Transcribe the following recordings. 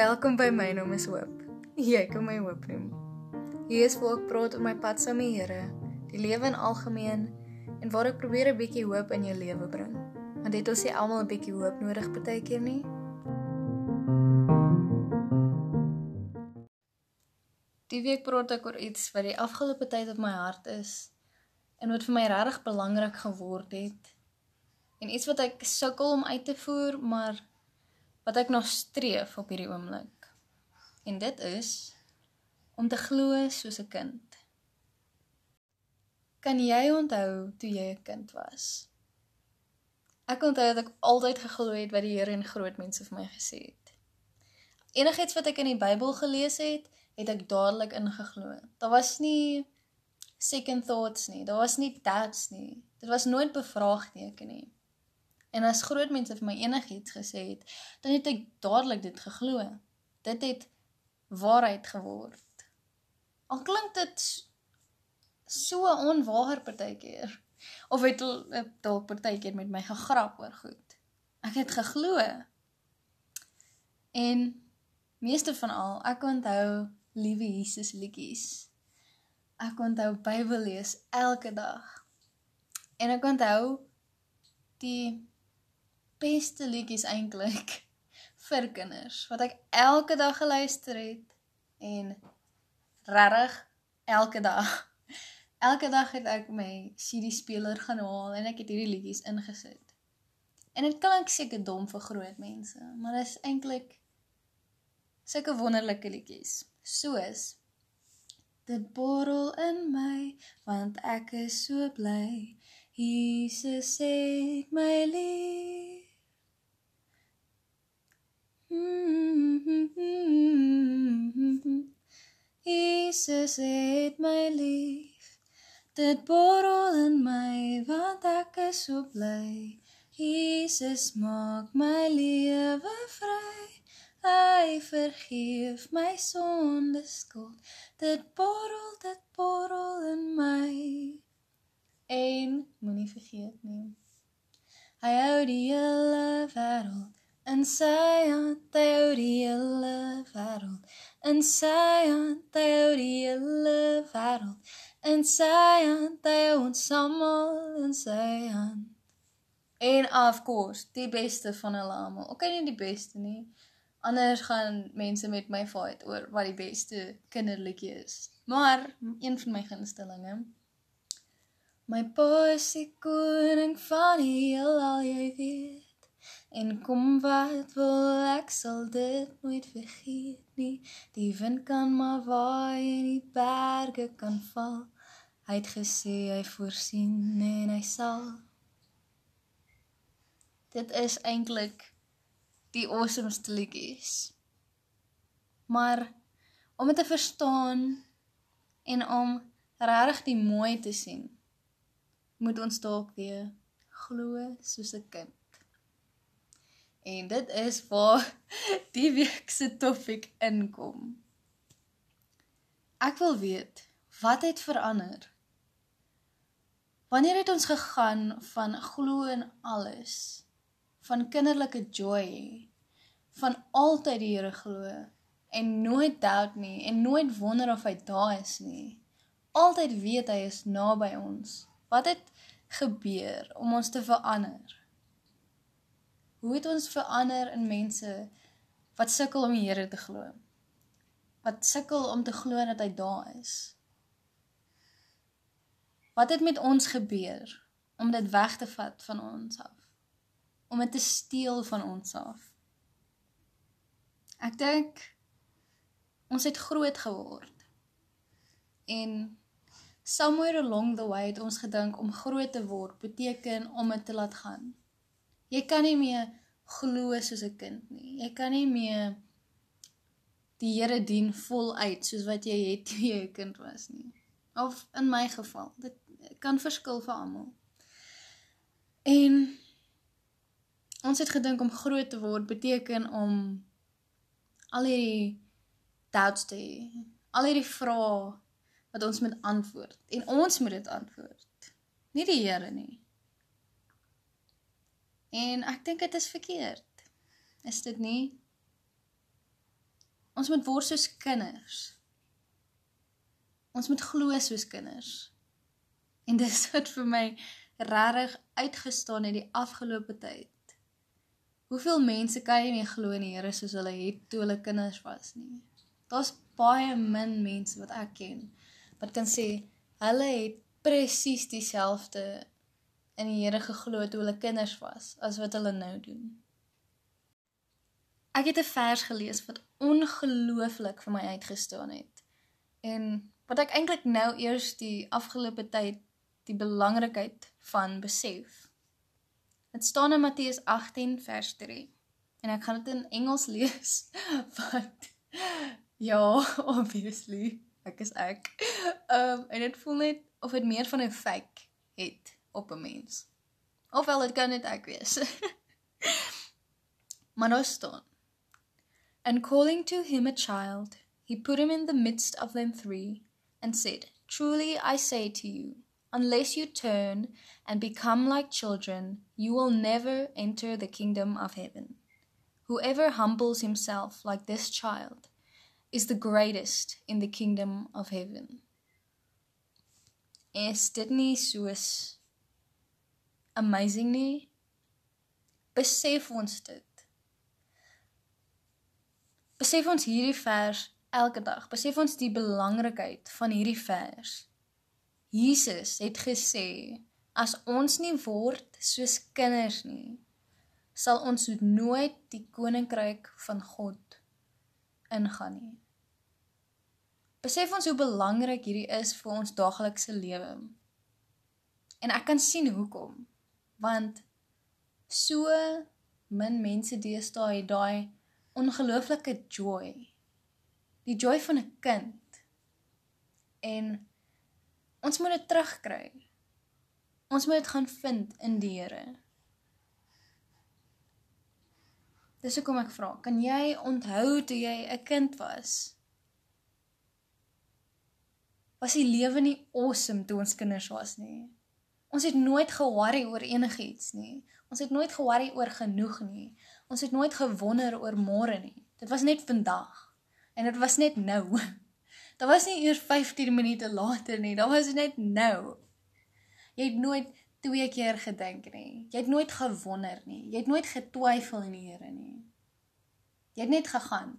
Welkom by my naam is Hoop. Jy kan my Hoop noem. Hier is waar ek praat oor my pad saam met die Here, die lewe in algemeen en waar ek probeer 'n bietjie hoop in jou lewe bring. Want dit ons sê almal 'n bietjie hoop nodig partykeer nie. Die week praat ek oor iets wat die afgelope tyd op my hart is en wat vir my regtig belangrik geword het. En iets wat ek sukkel om uit te voer, maar wat ek nog streef op hierdie oomblik. En dit is om te glo soos 'n kind. Kan jy onthou toe jy 'n kind was? Ek onthou dat ek altyd geglo het wat die Here en groot mense vir my gesê het. Enigiets wat ek in die Bybel gelees het, het ek dadelik ingeglo. Daar was nie second thoughts nie. Daar was nie doubts nie. Dit was nooit bevraagteken nie. En as groot mense vir my enigiets gesê het, dan het ek dadelik dit geglo. Dit het waarheid geword. Al klink dit so onwaar partykeer of het dalk partykeer met my gegrap oor goed. Ek het geglo. En meeste van al, ek onthou liewe Jesus liedjies. Ek onthou Bybel lees elke dag. En ek onthou die beste liedjies eintlik vir kinders wat ek elke dag geluister het en regtig elke dag elke dag het ek my CD speler gaan haal en ek het hierdie liedjies ingesit. En dit klink seker dom vir groot mense, maar dit is eintlik sulke wonderlike liedjies. Soos dit borrel in my want ek is so bly. Jesus het my lief. Jesus het my lief. Dit borrel in my want ek is so bly. Jesus maak my lewe vry. Hy vergeef my sonde skuld. Dit borrel, dit borrel in my. En moenie vergeet nie. Hy hou die hele wêreld in sy hand, hou die hele wêreld in sy hand, hou die hele wêreld in sy hand, hou ons almal in sy hand. En of course, die beste van hulle almal. Okay, nie die beste nie. Anders gaan mense met my fight oor wat die beste kinderliedjie is. Maar een van my gunstelinge. My pa is die koning van die heelal, jy weet. En kom wat wil ek sal dit nooit vergeet nie. Die wind kan maar waai en die berge kan val. Hy het gesê hy voorsien en hy sal. Dit is eintlik die awesomeste liedjies. Maar om dit te verstaan en om regtig die mooi te sien, moet ons dalk weer glo soos 'n kind. En dit is waar die week se topik inkom. Ek wil weet, wat het verander? Wanneer het ons gegaan van glo in alles, van kinderlike joy, van altyd die Here glo en nooit doubt nie en nooit wonder of hy daar is nie. Altyd weet hy is naby ons. Wat het gebeur om ons te verander? Hoe het ons verander in mense wat sukkel om die Here te glo? Wat sukkel om te glo dat hy daar is? Wat het met ons gebeur om dit weg te vat van ons af? Om dit te steel van ons af? Ek dink ons het groot geword. En somewhere along the way het ons gedink om groot te word beteken om dit te laat gaan. Jy kan nie meer glo soos 'n kind nie. Jy kan nie meer die Here dien voluit soos wat jy het toe jy 'n kind was nie. Of in my geval, dit kan verskil vir almal. En ons het gedink om groot te word beteken om al hierdie doubts te hê, al hierdie vrae wat ons moet antwoord en ons moet dit antwoord. Nie die Here nie. En ek dink dit is verkeerd. Is dit nie? Ons moet word soos kinders. Ons moet glo soos kinders. En dis wat vir my regtig uitgestaan het die afgelope tyd. Hoeveel mense kan jy nie glo in die Here soos hulle het toe hulle kinders was nie? Daar's baie min mense wat ek ken wat kan sê hulle het presies dieselfde in die Here geglo toe hulle kinders was as wat hulle nou doen. Ek het 'n vers gelees wat ongelooflik vir my uitgestaan het. En wat ek eintlik nou eers die afgelope tyd die belangrikheid van besef. Dit staan in Matteus 18 vers 3. En ek gaan dit in Engels lees want ja, obviously, ek is ek. Ehm um, en dit voel net of dit meer van 'n fake het op 'n mens. Ofwel dit kan maar nou staan And calling to him a child, he put him in the midst of them three and said, Truly I say to you, unless you turn and become like children, you will never enter the kingdom of heaven. Whoever humbles himself like this child is the greatest in the kingdom of heaven. Is dit nie soos amazing nie? Besef ons dit. Besef ons hierdie vers elke dag. Besef ons die belangrikheid van hierdie vers. Jesus het gesê as ons nie word soos kinders nie, sal ons nooit die koninkryk van God ingaan nie. Besef ons hoe belangrik hierdie is vir ons daaglikse lewe. En ek kan sien hoekom. Want so min mense deesdae het daai ongelooflike joy die joy van 'n kind. En ons moet dit terugkry. Ons moet dit gaan vind in die Here. Dis hoekom ek vra, kan jy onthou toe jy 'n kind was? Was die lewe nie awesome toe ons kinders was nie? Ons het nooit ge-worry oor enigiets nie. Ons het nooit ge-worry oor genoeg nie. Ons het nooit gewonder oor môre nie. Dit was net vandag. En dit was net nou. Dit was nie eers 15 minute later nie, dit was net nou. Jy het nooit twee keer gedink nie. Jy het nooit gewonder nie. Jy het nooit getwyfel in die Here nie. Jy het net gegaan.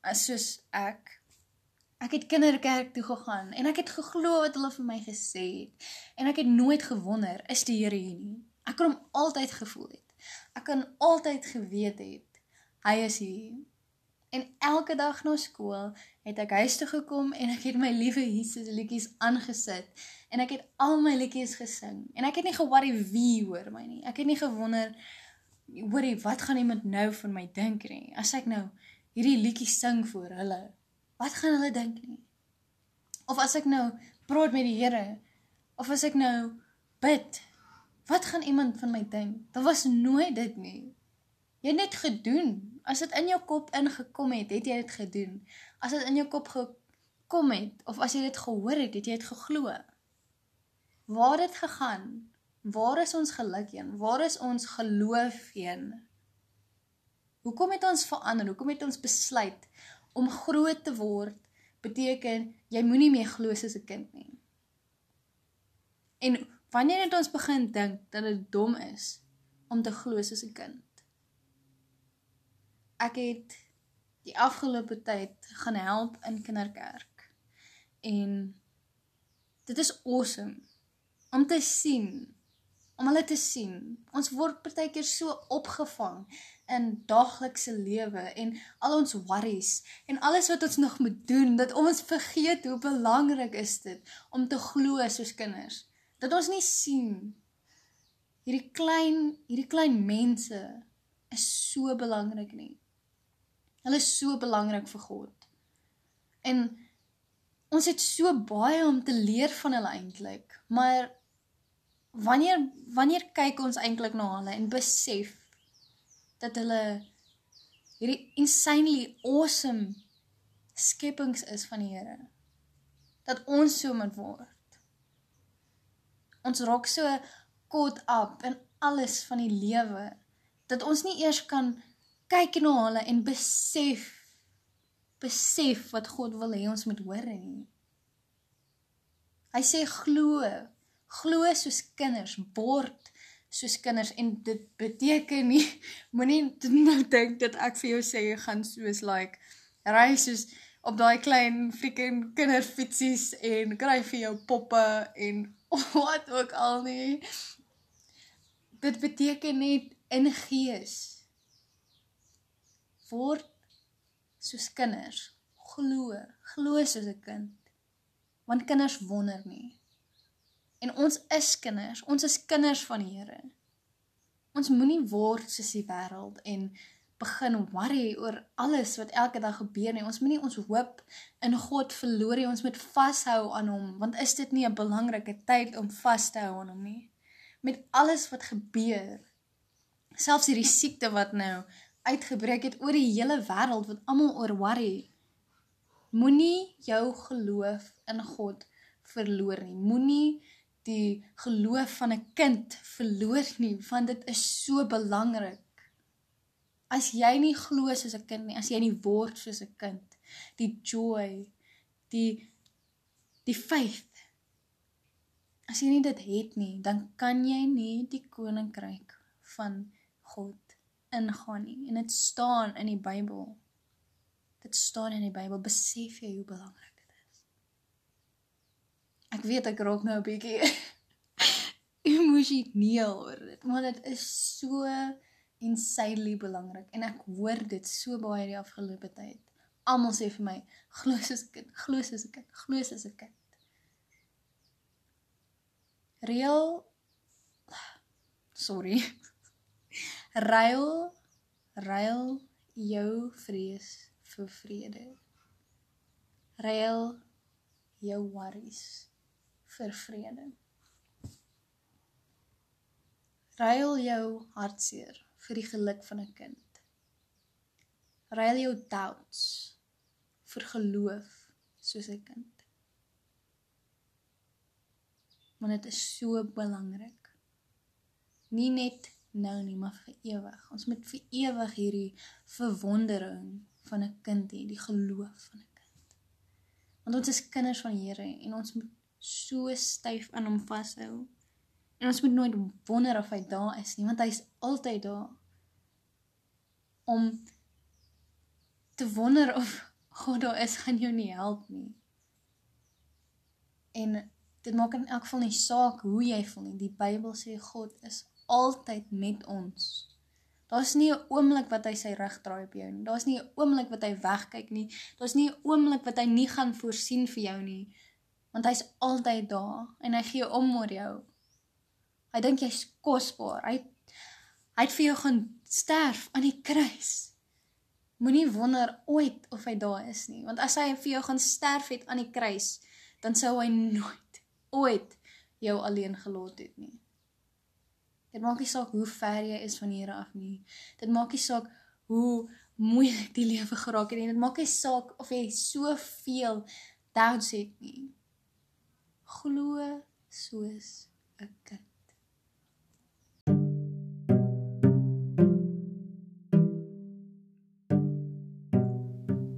As soos ek ek het kinderkerk toe gegaan en ek het geglo wat hulle vir my gesê het en ek het nooit gewonder is die Here hier nie. Ek kon hom altyd gevoel het. Ek kan altyd geweet het hy is hier. En elke dag na skool het ek huis toe gekom en ek het my liewe Jesus liedjies aangesit en ek het al my liedjies gesing en ek het nie ge-worry wie hoor my nie. Ek het nie gewonder hoorie wat gaan iemand nou van my dink nie. As ek nou hierdie liedjies sing vir hulle, wat gaan hulle dink nie? Of as ek nou praat met die Here of as ek nou bid, wat gaan iemand van my dink? Daar was nooit dit nie. Jy het net gedoen As dit in jou kop ingekom het, het jy dit gedoen. As dit in jou kop gekom het of as jy dit gehoor het, het jy dit geglo. Waar het gegaan? Waar is ons geluk heen? Waar is ons geloof heen? Hoekom het ons verander? Hoekom het ons besluit om groot te word? Beteken jy moenie meer glo soos 'n kind nie. En wanneer het ons begin dink dat dit dom is om te glo soos 'n kind? ek het die afgelope tyd gaan help in kinderkerk. En dit is awesome om te sien, om hulle te sien. Ons word partykeer so opgevang in daaglikse lewe en al ons worries en alles wat ons nog moet doen dat ons vergeet hoe belangrik is dit om te glo soos kinders. Dat ons nie sien hierdie klein hierdie klein mense is so belangrik nie. Hulle is so belangrik vir God. En ons het so baie om te leer van hulle eintlik, maar wanneer wanneer kyk ons eintlik na hulle en besef dat hulle hierdie insanely awesome skepings is van die Here. Dat ons so moet word. Ons raak so caught up in alles van die lewe dat ons nie eers kan kyk na hulle en besef besef wat God wil hê ons moet hoor nie. Hy sê glo, glo soos kinders, word soos kinders en dit beteken nie moenie nou dink dat ek vir jou sê jy gaan soos like ry soos op daai klein freaking kinderfietsies en kry vir jou poppe en wat ook al nie. Dit beteken net in gees word soos kinders. Glo, glo soos 'n kind. Want kinders wonder nie. En ons is kinders, ons is kinders van die Here. Ons moenie word soos die wêreld en begin worry oor alles wat elke dag gebeur nie. Ons moenie ons hoop in God verloor nie. Ons moet vashou aan hom, want is dit nie 'n belangrike tyd om vas te hou aan hom nie? Met alles wat gebeur, selfs hierdie siekte wat nou uitgebreek het oor die hele wêreld wat almal oor worry. Moenie jou geloof in God verloor nie. Moenie die geloof van 'n kind verloor nie, want dit is so belangrik. As jy nie glo soos 'n kind nie, as jy nie word soos 'n kind, die joy, die die faith. As jy nie dit het nie, dan kan jy nie die koninkryk van God ingaan nie. En dit staan in die Bybel. Dit staan in die Bybel. Besef jy hoe belangrik? Ek weet ek raak nou 'n bietjie emosioneel oor dit, maar dit is so insanely belangrik en ek hoor dit so baie die afgelope tyd. Almal sê vir my, glo soos 'n kind, glo soos 'n kind, glo soos 'n kind. Real sorry. Ruil ruil jou vrees vir vrede. Ruil jou worries vir vrede. Ruil jou hartseer vir die geluk van 'n kind. Ruil jou doubts vir geloof soos 'n kind. Want dit is so belangrik. Nie net nou nie, maar vir ewig. Ons moet vir ewig hierdie verwondering van 'n kind hê, die geloof van 'n kind. Want ons is kinders van die Here en ons moet so styf aan hom vashou. En ons moet nooit wonder of hy daar is nie, want hy's altyd daar. Om te wonder of God daar is, gaan jou nie help nie. En dit maak in elk geval nie saak hoe jy voel nie. Die Bybel sê God is altyd met ons. Daar's nie 'n oomblik wat hy sy rug draai op jou nie. Daar's nie 'n oomblik wat hy wegkyk nie. Daar's nie 'n oomblik wat hy nie gaan voorsien vir jou nie. Want hy's altyd daar en hy gee om oor jou. Hy dink jy's kosbaar. Hy hy het vir jou gaan sterf aan die kruis. Moenie wonder ooit of hy daar is nie, want as hy vir jou gaan sterf het aan die kruis, dan sou hy nooit ooit jou alleen gelaat het nie. Dit maak nie saak hoe ver jy is van hier af nie. Dit maak nie saak hoe moeilik die lewe geraak het nie. Dit maak nie saak of jy soveel doubts het nie. Glo soos 'n kind.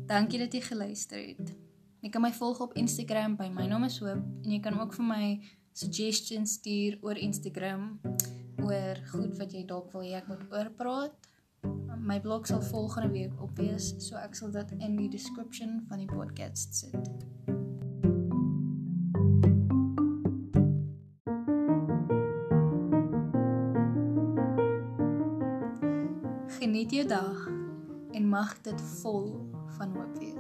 Dankie dat jy geluister het. Jy kan my volg op Instagram by my naam is Hoop en jy kan ook vir my suggestions stuur oor Instagram oor goed wat jy dalk wil hê ek moet oorpraat. My blog sal volgende week op wees, so ek sal dit in die description van die podcast sit. Geniet jou dag en mag dit vol van hoop wees.